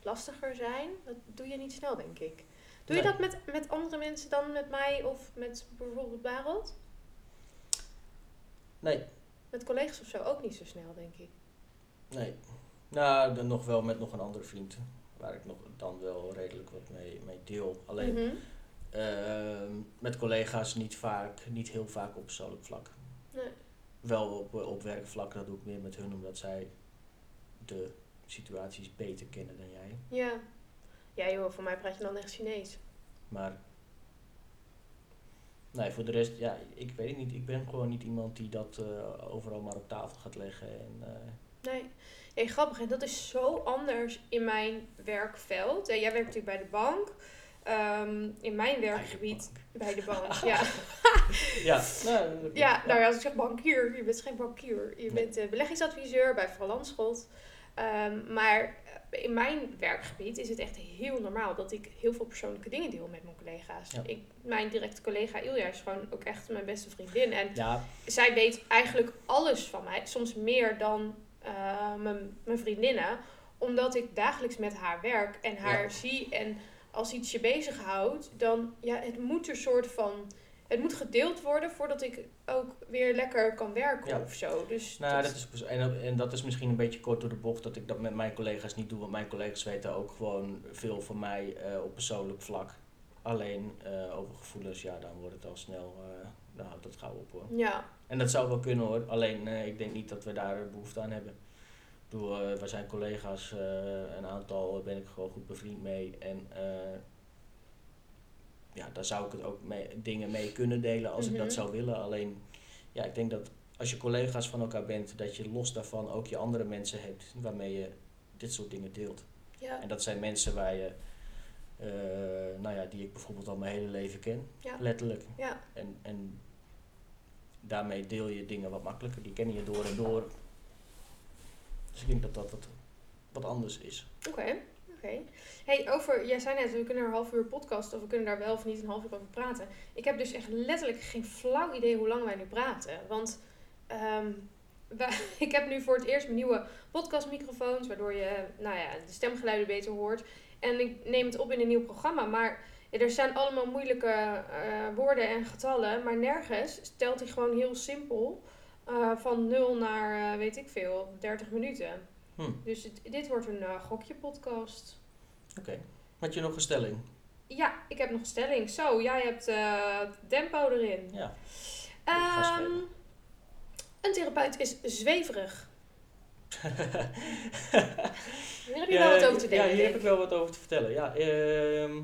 Speaker 1: lastiger zijn, dat doe je niet snel denk ik. Doe je dat met, met andere mensen dan met mij of met bijvoorbeeld Bareld?
Speaker 2: Nee,
Speaker 1: Met collega's of zo ook niet zo snel, denk ik.
Speaker 2: nee. Nou, dan nog wel met nog een andere vriend. Waar ik nog dan wel redelijk wat mee, mee deel. Alleen
Speaker 1: Mhm.
Speaker 2: ehm, met collega's niet vaak, niet heel vaak op persoonlijk vlak.
Speaker 1: Nee.
Speaker 2: Wel op, op werkvlak, dat doe ik meer met hun omdat zij de situaties beter kennen dan jij.
Speaker 1: Ja. Ja joh, voor mij praat je dan echt Chinees.
Speaker 2: Maar nee, voor de rest, ja, ik weet het niet. Ik ben gewoon niet iemand die dat eh, overal maar op tafel gaat leggen. En, eh,
Speaker 1: Nee. Hey, grappig, en dat is zo anders in mijn werkveld. Jij werkt natuurlijk bij de bank. Ehm, in mijn werkgebied bij de bank, ja.
Speaker 2: Ja, nou,
Speaker 1: ja, nou ja, als ik zeg bankier, je bent geen bankier. Je bent eh, beleggingsadviseur bij Van Landschot. Ehm, maar eh, in mijn werkgebied is het echt heel normaal dat ik heel veel persoonlijke dingen deel met mijn collega's.
Speaker 2: Ja.
Speaker 1: Ik, mijn directe collega Ilja is gewoon ook echt mijn beste vriendin. En
Speaker 2: ja,
Speaker 1: zij weet eigenlijk alles van mij. Soms meer dan eh, mijn, mijn vriendinnen. Omdat ik dagelijks met haar werk en haar
Speaker 2: Ja.
Speaker 1: zie. En als iets je bezighoudt, dan ja, het moet een soort van. Het moet gedeeld worden voordat ik ook weer lekker kan werken
Speaker 2: Ja.
Speaker 1: of zo. Dus
Speaker 2: Nou, dat is, en, en dat is misschien een beetje kort door de bocht dat ik dat met mijn collega's niet doe. Want mijn collega's weten ook gewoon veel van mij eh, op persoonlijk vlak. Alleen eh, over gevoelens, ja, dan wordt het al snel, dan houdt het gauw op hoor.
Speaker 1: ja,
Speaker 2: En dat zou wel kunnen hoor, alleen eh, ik denk niet dat we daar behoefte aan hebben. Ik bedoel, eh, we zijn collega's, eh, een aantal ben ik gewoon goed bevriend mee. En ja, daar zou ik het ook mee, dingen mee kunnen delen als ik
Speaker 1: Mhm.
Speaker 2: dat zou willen. Alleen, ja, ik denk dat als je collega's van elkaar bent, dat je los daarvan ook je andere mensen hebt waarmee je dit soort dingen deelt.
Speaker 1: ja,
Speaker 2: En dat zijn mensen waar je, nou ja, die ik bijvoorbeeld al mijn hele leven ken,
Speaker 1: ja,
Speaker 2: letterlijk.
Speaker 1: ja.
Speaker 2: En, en daarmee deel je dingen wat makkelijker. Die kennen je door en door. Dus ik denk dat dat wat, anders is.
Speaker 1: Oké, oké. Hey, over, jij zei net, we kunnen een half uur podcast of we kunnen daar wel of niet een half uur over praten. Ik heb dus echt letterlijk geen flauw idee hoe lang wij nu praten. Want ehm, ik heb nu voor het eerst mijn nieuwe podcastmicrofoons, waardoor je nou ja, de stemgeluiden beter hoort. En ik neem het op in een nieuw programma, maar ja, er zijn allemaal moeilijke eh, woorden en getallen, maar nergens stelt hij gewoon heel simpel eh, van 0 naar, eh, weet ik veel, 30 minuten.
Speaker 2: Hm,
Speaker 1: Dus het- dit wordt een gokje podcast.
Speaker 2: Oké. Had je nog een stelling?
Speaker 1: Ja, ik heb nog een stelling. Zo, jij hebt tempo erin.
Speaker 2: Ja.
Speaker 1: Ehm, een therapeut is zweverig. Hier heb je
Speaker 2: Ja,
Speaker 1: wel wat over te
Speaker 2: Ja,
Speaker 1: denken.
Speaker 2: hier
Speaker 1: denk
Speaker 2: heb ik wel wat over te vertellen. Ja, ehm,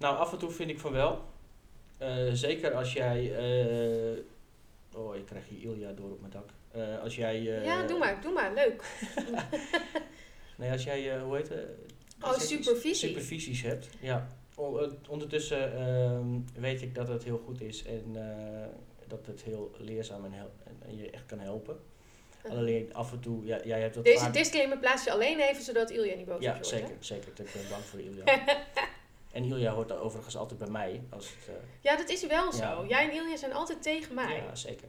Speaker 2: nou, af en toe vind ik van wel. Eh, zeker als jij... eh, oh, ik krijg hier Ilja door op mijn dak. Eh, als jij...
Speaker 1: ja, doe maar, doe maar. Leuk.
Speaker 2: Nee, als jij, hoe heet het?
Speaker 1: Oh, supervisie.
Speaker 2: Supervisies hebt, ja. Ondertussen ehm, weet ik dat het heel goed is en dat het heel leerzaam en, hel- en, je echt kan helpen. Alleen af en toe, ja, jij hebt dat
Speaker 1: Deze
Speaker 2: vaak...
Speaker 1: disclaimer plaats je alleen even, zodat Ilja niet boos
Speaker 2: Ja,
Speaker 1: wordt,
Speaker 2: zeker,
Speaker 1: hè?
Speaker 2: zeker. Ik ben bang voor Ilja. en Ilja hoort er overigens altijd bij mij. Als het, eh,
Speaker 1: Ja, dat is wel zo. Jij en Ilja zijn altijd tegen mij.
Speaker 2: Ja, zeker.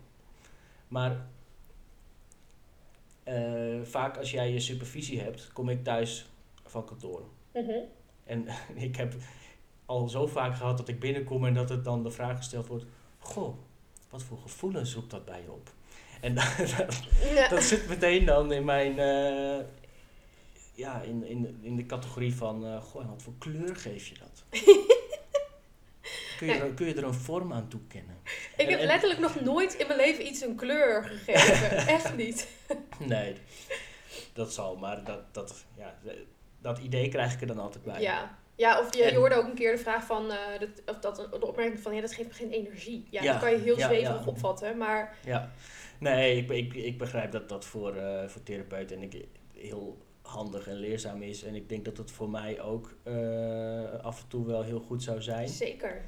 Speaker 2: Maar eh, vaak als jij je supervisie hebt, kom ik thuis van kantoor.
Speaker 1: Mhm.
Speaker 2: En ik heb al zo vaak gehad dat ik binnenkom en dat het dan de vraag gesteld wordt: Goh, wat voor gevoelens roept dat bij je op? En dat,
Speaker 1: Ja.
Speaker 2: dat zit meteen dan in mijn. eh, ja, in, in, in de categorie van: eh, Goh, wat voor kleur geef je dat? kun, je er, kun je er een vorm aan toekennen?
Speaker 1: Ik heb
Speaker 2: En- en-
Speaker 1: letterlijk nog nooit in mijn leven iets een kleur gegeven. Echt niet.
Speaker 2: Nee, dat zal, maar dat, dat, ja, dat idee krijg ik er dan altijd bij.
Speaker 1: Ja. Ja, of je, hoorde ook een keer de vraag van, eh, dat, of dat, de opmerking van, ja, dat geeft me geen energie. Ja,
Speaker 2: Ja,
Speaker 1: dat kan je heel
Speaker 2: ja,
Speaker 1: zweverig
Speaker 2: ja.
Speaker 1: opvatten, maar
Speaker 2: Ja, nee, ik, ik, ik begrijp dat dat voor, eh voor therapeuten en ik, heel handig en leerzaam is. En ik denk dat het voor mij ook eh, af en toe wel heel goed zou zijn. Het
Speaker 1: zeker.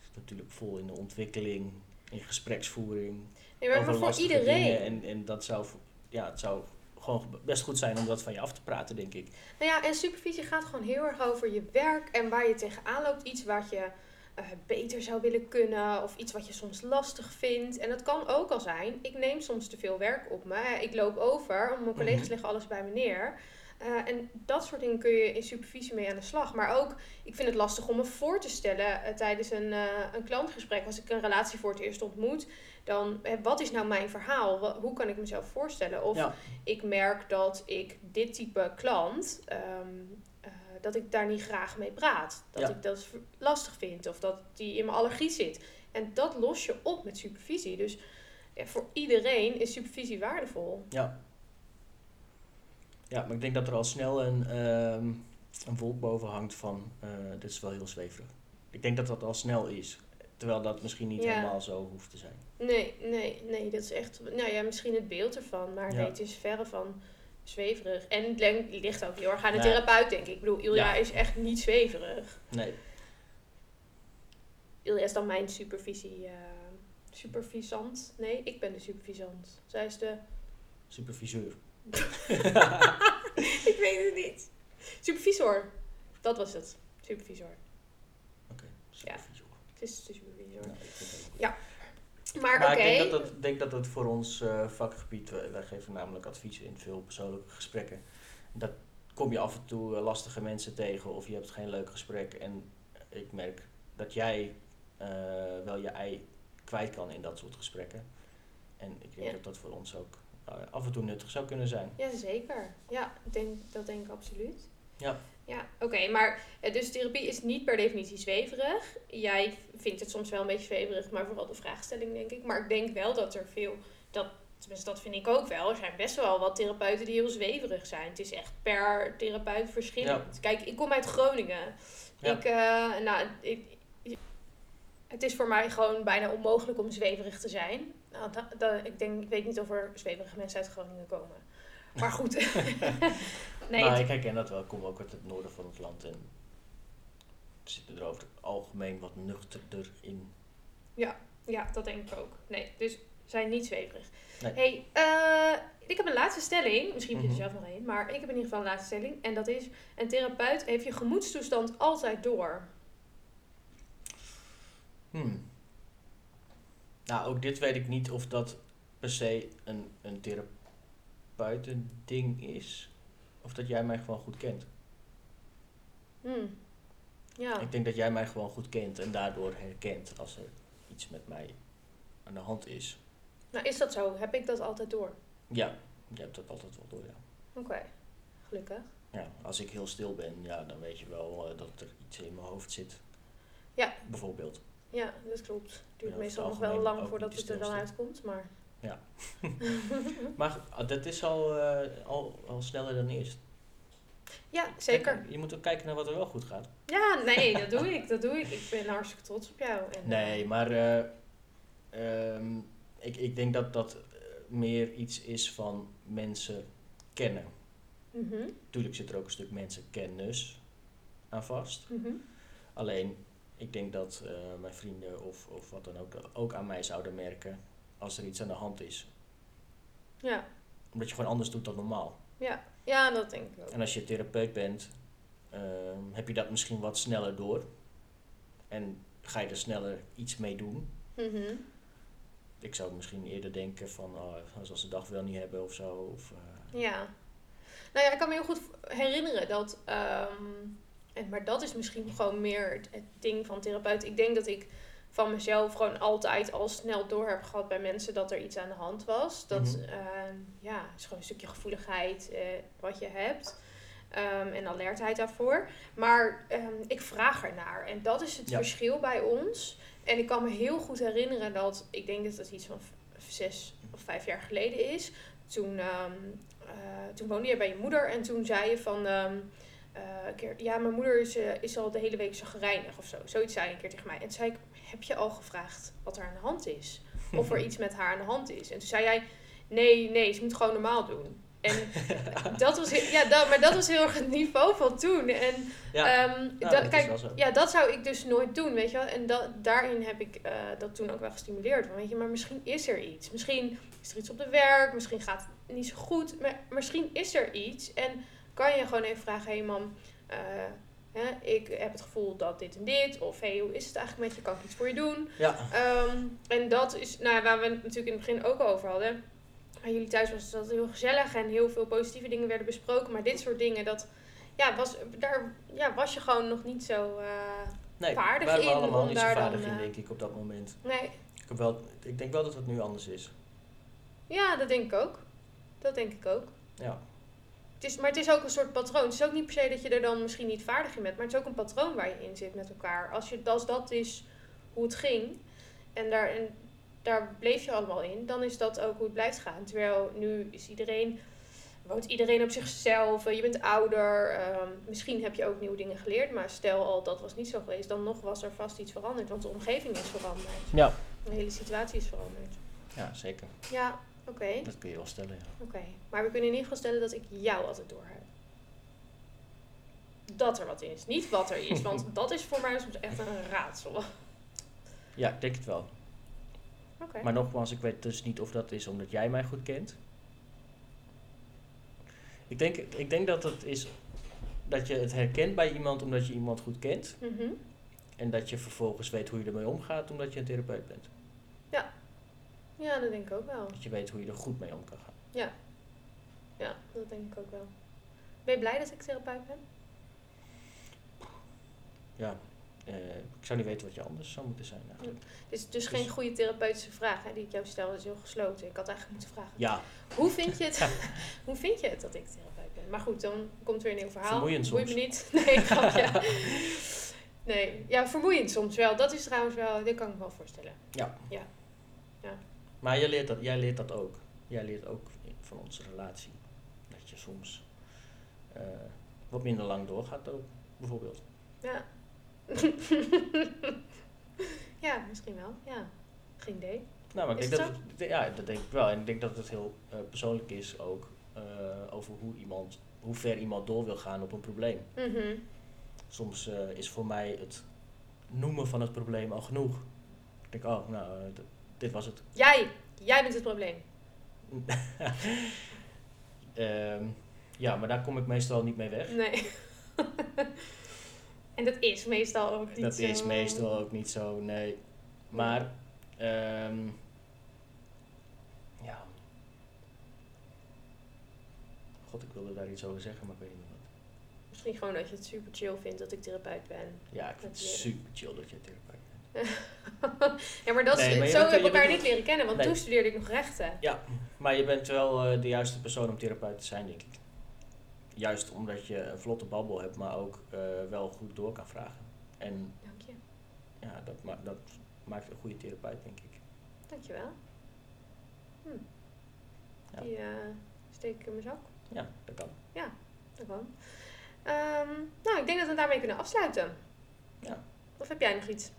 Speaker 2: is natuurlijk vol in de ontwikkeling, in gespreksvoering,
Speaker 1: Nee, maar, voor iedereen.
Speaker 2: En, en dat zou, ja, het zou gewoon best goed zijn om dat van je af te praten, denk ik.
Speaker 1: Nou ja, en supervisie gaat gewoon heel erg over je werk en waar je tegenaan loopt. Iets wat je eh, beter zou willen kunnen of iets wat je soms lastig vindt. En dat kan ook al zijn, ik neem soms te veel werk op me. Ik loop over, mijn collega's
Speaker 2: Mhm.
Speaker 1: leggen alles bij me neer. Eh, en dat soort dingen kun je in supervisie mee aan de slag. Maar ook, ik vind het lastig om me voor te stellen eh, tijdens een, een klantgesprek. Als ik een relatie voor het eerst ontmoet, dan wat is nou mijn verhaal? Hoe kan ik mezelf voorstellen? Of
Speaker 2: Ja.
Speaker 1: ik merk dat ik dit type klant, ehm, eh, dat ik daar niet graag mee praat. Dat
Speaker 2: Ja.
Speaker 1: ik dat lastig vind of dat die in mijn allergie zit. En dat los je op met supervisie. Dus ja, voor iedereen is supervisie waardevol.
Speaker 2: Ja. Ja, maar ik denk dat er al snel een, ehm, een wolk boven hangt van, eh, dit is wel heel zweverig. Ik denk dat dat al snel is. Terwijl dat misschien niet
Speaker 1: Ja.
Speaker 2: helemaal zo hoeft te zijn.
Speaker 1: Nee, nee, nee, dat is echt, nou ja, misschien het beeld ervan, maar
Speaker 2: Ja.
Speaker 1: nee, het is verre van zweverig. En het ligt ook heel erg aan de
Speaker 2: Nee.
Speaker 1: therapeut, denk ik. Ik bedoel, Ilja
Speaker 2: Ja.
Speaker 1: is echt niet zweverig.
Speaker 2: Nee.
Speaker 1: Ilja is dan mijn supervisie, eh, supervisant. Nee, ik ben de supervisant. Zij is de,
Speaker 2: Superviseur.
Speaker 1: ik weet het niet. Supervisor, dat was het. Supervisor.
Speaker 2: Oké, supervisor.
Speaker 1: Het is de supervisor.
Speaker 2: Nou, ik vind het ook.
Speaker 1: Ja. Maar,
Speaker 2: ik denk dat, dat, denk dat het voor ons eh, vakgebied, wij, wij geven namelijk adviezen in veel persoonlijke gesprekken. Dat kom je af en toe eh, lastige mensen tegen of je hebt geen leuk gesprek. En ik merk dat jij eh, wel je ei kwijt kan in dat soort gesprekken. En ik denk
Speaker 1: Ja.
Speaker 2: dat dat voor ons ook eh, af en toe nuttig zou kunnen zijn.
Speaker 1: Ja, zeker. Ja, ik denk, dat denk ik absoluut.
Speaker 2: Ja.
Speaker 1: Ja, oké. maar eh, dus therapie is niet per definitie zweverig. Jij vindt het soms wel een beetje zweverig, maar vooral de vraagstelling, denk ik. Maar ik denk wel dat er veel... Dat, tenminste, dat vind ik ook wel. Er zijn best wel wat therapeuten die heel zweverig zijn. Het is echt per therapeut verschillend. Kijk, ik kom uit Groningen.
Speaker 2: Ja.
Speaker 1: Ik, eh, nou, ik, het is voor mij gewoon bijna onmogelijk om zweverig te zijn. Nou, da- da- ik, denk, ik weet niet of er zweverige mensen uit Groningen komen. Maar goed. nee,
Speaker 2: maar ik herken dat wel. Ik kom ook uit het noorden van het land en zitten er over het algemeen wat nuchterder in.
Speaker 1: ja, dat denk ik ook. Nee, dus zijn niet zweverig.
Speaker 2: Nee.
Speaker 1: hey, eh, ik heb een laatste stelling. Misschien heb je er
Speaker 2: Mhm.
Speaker 1: zelf nog één. Maar ik heb in ieder geval een laatste stelling. En dat is, een therapeut heeft je gemoedstoestand altijd door.
Speaker 2: Hmm. Nou, ook dit weet ik niet of dat per se een, een therapeutending is. Of dat jij mij gewoon goed kent.
Speaker 1: Hmm. Ja.
Speaker 2: Ik denk dat jij mij gewoon goed kent en daardoor herkent als er iets met mij aan de hand is.
Speaker 1: Nou, is dat zo? Heb ik dat altijd door?
Speaker 2: Ja, je hebt dat altijd wel door, ja.
Speaker 1: Oké. Gelukkig.
Speaker 2: ja. Als ik heel stil ben, ja, dan weet je wel eh, dat er iets in mijn hoofd zit.
Speaker 1: Ja.
Speaker 2: Bijvoorbeeld.
Speaker 1: Ja, dat klopt. Het duurt
Speaker 2: Ja,
Speaker 1: meestal nog wel lang voordat het er dan uitkomt. Maar
Speaker 2: Maar goed, ah, dat is al, eh, al, al sneller dan eerst.
Speaker 1: ja, zeker.
Speaker 2: Kijk, je moet ook kijken naar wat er wel goed gaat.
Speaker 1: Ja, nee, dat doe ik. Dat doe ik. Ik ben hartstikke trots op jou. En,
Speaker 2: Nee, maar eh, ehm, ik, ik denk dat dat eh, meer iets is van mensen kennen.
Speaker 1: mhm,
Speaker 2: Tuurlijk zit er ook een stuk mensenkennis aan vast.
Speaker 1: mhm.
Speaker 2: Alleen, ik denk dat eh, mijn vrienden of, of wat dan ook, ook aan mij zouden merken als er iets aan de hand is.
Speaker 1: Ja.
Speaker 2: Omdat je gewoon anders doet dan normaal.
Speaker 1: Ja. ja, dat denk ik ook.
Speaker 2: En als je therapeut bent, ehm, heb je dat misschien wat sneller door. En ga je er sneller iets mee doen.
Speaker 1: Mhm.
Speaker 2: Ik zou misschien eerder denken van, oh, als ze de dag wel niet hebben of zo. Of, eh,
Speaker 1: Ja. Nou ja, ik kan me heel goed herinneren dat... ehm, en, maar dat is misschien gewoon meer het, het ding van therapeut. Ik denk dat ik van mezelf gewoon altijd al snel door heb gehad bij mensen dat er iets aan de hand was. Dat
Speaker 2: Mhm.
Speaker 1: ehm, ja, is gewoon een stukje gevoeligheid eh, wat je hebt. Ehm, en alertheid daarvoor. Maar ehm, ik vraag ernaar. En dat is het
Speaker 2: Ja.
Speaker 1: verschil bij ons. En ik kan me heel goed herinneren dat, ik denk dat dat iets van v- zes of vijf jaar geleden is. Toen, eh, toen woonde je bij je moeder en toen zei je van, een keer, ja, mijn moeder is, is al de hele week zo gereinig of zo. Zoiets zei je een keer tegen mij. En toen zei ik, heb je al gevraagd wat er aan de hand is? Of er iets met haar aan de hand is? En toen zei jij, nee, nee, ze moet gewoon normaal doen. En dat was, heel- ja, dat, maar dat was heel erg het niveau van toen. En
Speaker 2: ja,
Speaker 1: ehm,
Speaker 2: nou,
Speaker 1: da-
Speaker 2: dat
Speaker 1: kijk, ja, dat zou ik dus nooit doen, weet je wel. En da- daarin heb ik eh, dat toen ook wel gestimuleerd. Van, weet je, maar misschien is er iets. Misschien is er iets op de werk. Misschien gaat het niet zo goed. Maar misschien is er iets. En kan je gewoon even vragen, hé hey mam, eh, hè, ik heb het gevoel dat dit en dit. Of hé, hey, hoe is het eigenlijk met je? Kan ik iets voor je doen?
Speaker 2: Ja,
Speaker 1: Ehm, en dat is nou, waar we het natuurlijk in het begin ook over hadden. Bij jullie thuis was dat heel gezellig en heel veel positieve dingen werden besproken. Maar dit soort dingen, dat, ja, was, daar ja, was je gewoon nog niet zo... eh,
Speaker 2: nee,
Speaker 1: vaardig in
Speaker 2: allemaal niet zo
Speaker 1: dan,
Speaker 2: vaardig in,
Speaker 1: eh,
Speaker 2: denk ik, op dat moment.
Speaker 1: nee,
Speaker 2: Ik, heb wel, ik denk wel dat het nu anders is.
Speaker 1: ja, dat denk ik ook. Dat denk ik ook.
Speaker 2: Ja,
Speaker 1: Het is, maar het is ook een soort patroon. Het is ook niet per se dat je er dan misschien niet vaardig in bent. Maar het is ook een patroon waar je in zit met elkaar. Als, je, als dat is hoe het ging. En daar, en daar bleef je allemaal in. Dan is dat ook hoe het blijft gaan. Terwijl nu is iedereen woont iedereen op zichzelf, eh, je bent ouder, ehm, misschien heb je ook nieuwe dingen geleerd, maar stel al dat was niet zo geweest, dan nog was er vast iets veranderd, want de omgeving is veranderd.
Speaker 2: Ja.
Speaker 1: De hele situatie is veranderd.
Speaker 2: Ja, zeker.
Speaker 1: Ja, oké.
Speaker 2: Dat kun je wel stellen, ja.
Speaker 1: Oké, maar we kunnen in ieder geval stellen dat ik jou altijd door heb. Dat er wat is. Niet wat er is, want dat is voor mij soms echt een raadsel.
Speaker 2: Ja, ik denk het wel.
Speaker 1: Oké.
Speaker 2: Maar nogmaals, ik weet dus niet of dat is omdat jij mij goed kent. Ik denk, ik denk dat het is dat je het herkent bij iemand omdat je iemand goed kent.
Speaker 1: Mhm.
Speaker 2: En dat je vervolgens weet hoe je ermee omgaat omdat je een therapeut bent.
Speaker 1: Ja, dat denk ik ook wel.
Speaker 2: Dat je weet hoe je er goed mee om kan gaan.
Speaker 1: Ja, dat denk ik ook wel. Ben je blij dat ik therapeut ben?
Speaker 2: Ja, eh, ik zou niet weten wat je anders zou moeten zijn eigenlijk.
Speaker 1: Dit is dus geen goede therapeutische vraag hè, die ik jou stel. Dat is heel gesloten. Ik had eigenlijk moeten vragen.
Speaker 2: Ja,
Speaker 1: Hoe vind je het, hoe vind je het dat ik therapeut ben? Maar goed, dan komt weer een nieuw verhaal.
Speaker 2: Vermoeiend
Speaker 1: Boeit
Speaker 2: soms.
Speaker 1: me niet. Nee, grapje. Nee, ja, vermoeiend soms wel. Dat is trouwens wel, dat kan ik me wel voorstellen.
Speaker 2: Maar jij leert, dat, jij leert dat ook. Jij leert ook van onze relatie. Dat je soms eh, wat minder lang doorgaat ook, bijvoorbeeld.
Speaker 1: Ja. ja, misschien wel. Ja. Geen idee.
Speaker 2: Nou, maar ik denk dat het, ja, dat denk ik wel. En ik denk dat het heel eh, persoonlijk is ook eh, over hoe iemand, hoe ver iemand door wil gaan op een probleem.
Speaker 1: Mhm.
Speaker 2: Soms is voor mij het noemen van het probleem al genoeg. Ik denk, oh, nou, dit was het.
Speaker 1: Jij, jij bent het probleem.
Speaker 2: Ehm, ja, maar daar kom ik meestal niet mee weg.
Speaker 1: Nee. en dat is meestal ook niet
Speaker 2: Dat
Speaker 1: zo.
Speaker 2: is meestal ook niet zo, nee. Maar, ehm, ja. God, ik wilde daar iets over zeggen, maar ik weet niet wat.
Speaker 1: Misschien gewoon dat je het super chill vindt dat ik therapeut ben.
Speaker 2: Ja, ik vind het
Speaker 1: Dat
Speaker 2: super chill dat je therapeut bent.
Speaker 1: ja, maar, dat is-
Speaker 2: Nee, maar je
Speaker 1: zo we
Speaker 2: je
Speaker 1: elkaar niet leren kennen, want
Speaker 2: Nee.
Speaker 1: toen studeerde ik nog rechten.
Speaker 2: Maar je bent wel eh, de juiste persoon om therapeut te zijn, denk ik. Juist omdat je een vlotte babbel hebt, maar ook eh, wel goed door kan vragen. En
Speaker 1: Dank je.
Speaker 2: ja, dat, ma dat maakt een goede therapeut, denk ik.
Speaker 1: Dankjewel. Hm.
Speaker 2: Ja.
Speaker 1: Die eh, steek ik in mijn zak.
Speaker 2: Ja, dat kan.
Speaker 1: Dat kan. Ehm, nou, ik denk dat we daarmee kunnen afsluiten.
Speaker 2: Ja.
Speaker 1: Of heb jij nog iets?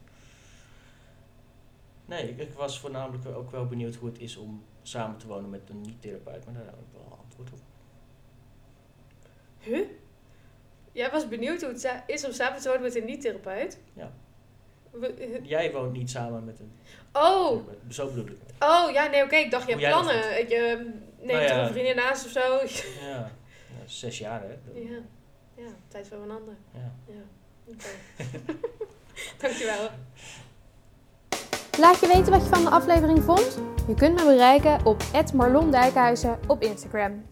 Speaker 2: Nee, ik, ik was voornamelijk ook wel benieuwd hoe het is om samen te wonen met een niet-therapeut, maar daar heb ik wel antwoord op.
Speaker 1: Huh? Jij was benieuwd hoe het is om samen te wonen met een niet-therapeut?
Speaker 2: Ja.
Speaker 1: We-
Speaker 2: Jij woont niet samen met een
Speaker 1: Oh,
Speaker 2: therapeut, zo bedoel ik.
Speaker 1: oh, ja, nee, oké. Ik dacht, je hebt plannen. Je neemt
Speaker 2: Nou
Speaker 1: er een vriendin naast of zo.
Speaker 2: Ja, ja zes jaar hè.
Speaker 1: Ja. ja, tijd voor een ander.
Speaker 2: ja.
Speaker 1: Ja, oké. Dankjewel.
Speaker 3: Laat je weten wat je van de aflevering vond. Je kunt me bereiken op @marlondijkhuizen op Instagram.